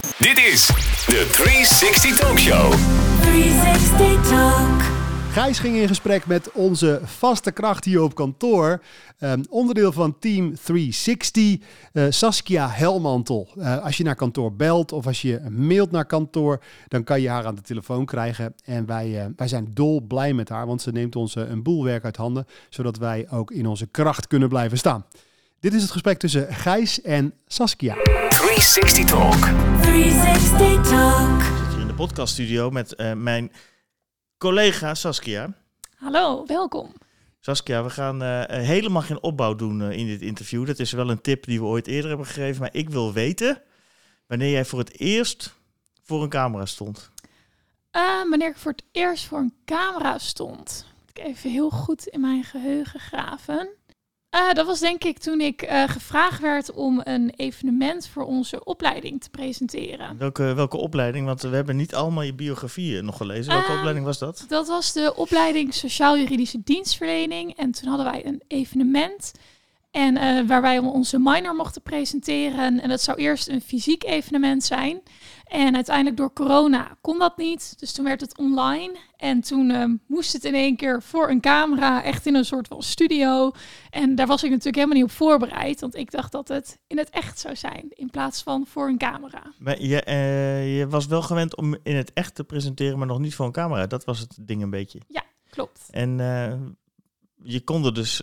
Dit is de 360 Talk Show. 360 Talk. Gijs ging in gesprek met onze vaste kracht hier op kantoor. Ehm, onderdeel van Team 360, eh, Saskia Helmantel. Eh, als je naar kantoor belt of als je mailt naar kantoor, dan kan je haar aan de telefoon krijgen. En wij, eh, wij zijn dol blij met haar, want ze neemt ons een boel werk uit handen, zodat wij ook in onze kracht kunnen blijven staan. Dit is het gesprek tussen Gijs en Saskia. 360 Talk. 360 Talk. Ik zit hier in de podcaststudio met eh, mijn collega Saskia. Hallo, welkom. Saskia, we gaan eh, eh, helemaal geen opbouw doen in dit interview. Dat is wel een tip die we ooit eerder hebben gegeven. Maar ik wil weten wanneer jij voor het eerst voor een camera stond. Eh, wanneer ik voor het eerst voor een camera stond, moet ik even heel goed in mijn geheugen graven. Eh, dat was denk ik toen ik eh, gevraagd werd om een evenement voor onze opleiding te presenteren. Welke, welke opleiding? Want we hebben niet allemaal je biografie eh, nog gelezen. Welke Eh, opleiding was dat? Dat was de opleiding Sociaal-Juridische Dienstverlening. En toen hadden wij een evenement. En eh, waar wij onze minor mochten presenteren. En dat zou eerst een fysiek evenement zijn. En uiteindelijk door corona kon dat niet. Dus toen werd het online. En toen eh, moest het in één keer voor een camera, echt in een soort van studio. En daar was ik natuurlijk helemaal niet op voorbereid. Want ik dacht dat het in het echt zou zijn, in plaats van voor een camera. Maar je, eh, je was wel gewend om in het echt te presenteren, maar nog niet voor een camera. Dat was het ding een beetje. Klopt. En je kon er dus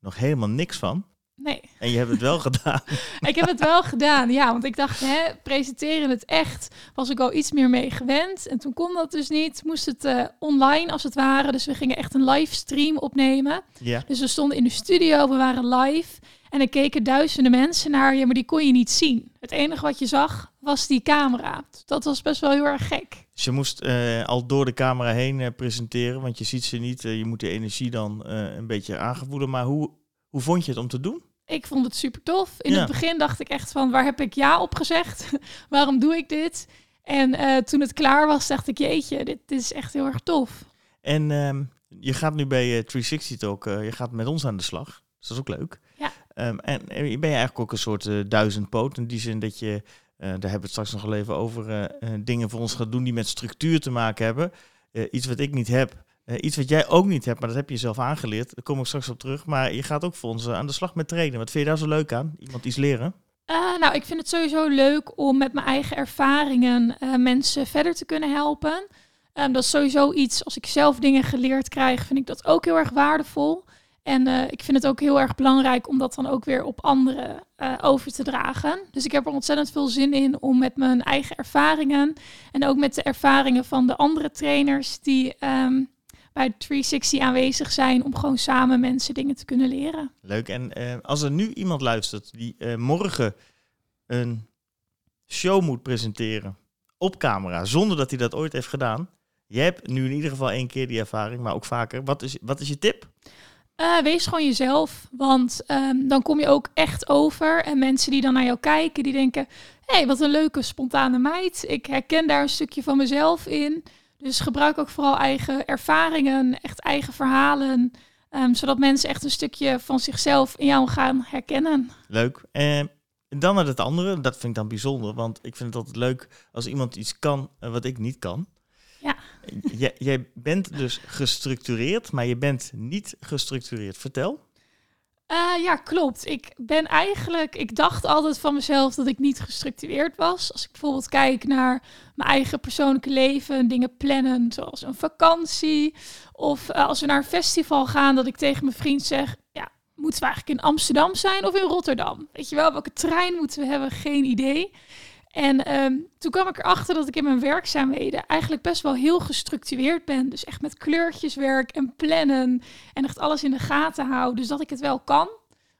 nog helemaal niks van. Nee. En je hebt het wel gedaan. Ik heb het wel gedaan, ja. Want ik dacht, hè, presenteren in het echt was ik al iets meer mee gewend. En toen kon dat dus niet. Moest het eh, online als het ware. Dus we gingen echt een livestream opnemen. Ja. Dus we stonden in de studio, we waren live. En er keken duizenden mensen naar je, maar die kon je niet zien. Het enige wat je zag was die camera. Dat was best wel heel erg gek. Dus je moest eh, al door de camera heen eh, presenteren, want je ziet ze niet. Eh, je moet de energie dan een beetje aangevoelen. Maar hoe, hoe vond je het om te doen? Ik vond het super tof. In Ja. het begin dacht ik echt van, waar heb ik ja op gezegd? Waarom doe ik dit? En toen het klaar was, dacht ik, jeetje, dit, dit is echt heel erg tof. En ehm, je gaat nu bij eh, 360 Talk, je gaat met ons aan de slag. Dus dat is ook leuk. Ehm, en eh, ben je eigenlijk ook een soort eh, duizendpoot in die zin dat je, eh, daar hebben we het straks nog even over, dingen voor ons gaat doen die met structuur te maken hebben. Iets wat ik niet heb. Iets wat jij ook niet hebt, maar dat heb je zelf aangeleerd. Daar kom ik straks op terug. Maar je gaat ook voor ons aan de slag met trainen. Wat vind je daar zo leuk aan? Iemand iets leren? Nou, ik vind het sowieso leuk om met mijn eigen ervaringen mensen verder te kunnen helpen. Ehm, dat is sowieso iets, als ik zelf dingen geleerd krijg, vind ik dat ook heel erg waardevol. En eh, ik vind het ook heel erg belangrijk om dat dan ook weer op anderen eh, over te dragen. Dus ik heb er ontzettend veel zin in om met mijn eigen ervaringen en ook met de ervaringen van de andere trainers die ehm, bij 360 aanwezig zijn, om gewoon samen mensen dingen te kunnen leren. Leuk. En eh, als er nu iemand luistert die morgen een show moet presenteren op camera, zonder dat hij dat ooit heeft gedaan. Jij hebt nu in ieder geval één keer die ervaring, maar ook vaker. Wat is, wat is je tip? Eh, wees gewoon jezelf, want ehm, dan kom je ook echt over. En mensen die dan naar jou kijken, die denken... hé, hey, wat een leuke, spontane meid. Ik herken daar een stukje van mezelf in. Dus gebruik ook vooral eigen ervaringen, echt eigen verhalen... ehm, zodat mensen echt een stukje van zichzelf in jou gaan herkennen. Leuk. En dan naar het andere. Dat vind ik dan bijzonder, want ik vind het altijd leuk als iemand iets kan eh, wat ik niet kan. Ja. Jij, jij bent dus gestructureerd, maar je bent niet gestructureerd. Vertel. Eh, ja, klopt. Ik ben eigenlijk, ik dacht altijd van mezelf dat ik niet gestructureerd was. Als ik bijvoorbeeld kijk naar mijn eigen persoonlijke leven, dingen plannen, zoals een vakantie. Of eh, als we naar een festival gaan, dat ik tegen mijn vriend zeg, ja, moeten we eigenlijk in Amsterdam zijn of in Rotterdam? Weet je wel, welke trein moeten we hebben? Geen idee. En ehm, toen kwam ik erachter dat ik in mijn werkzaamheden eigenlijk best wel heel gestructureerd ben. Dus echt met kleurtjes werk en plannen en echt alles in de gaten hou. Dus dat ik het wel kan,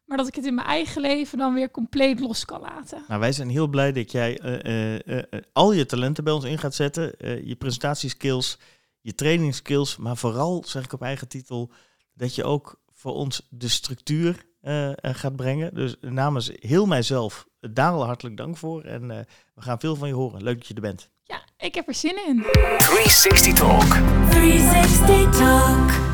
maar dat ik het in mijn eigen leven dan weer compleet los kan laten. Nou, wij zijn heel blij dat jij eh, eh, eh, al je talenten bij ons in gaat zetten. Je presentatieskills, je trainingsskills, maar vooral, zeg ik op eigen titel, dat je ook voor ons de structuur gaat brengen. Dus namens heel mijzelf, daar al hartelijk dank voor. En eh, we gaan veel van je horen. Leuk dat je er bent. Ja, ik heb er zin in. 360 Talk. 360 Talk.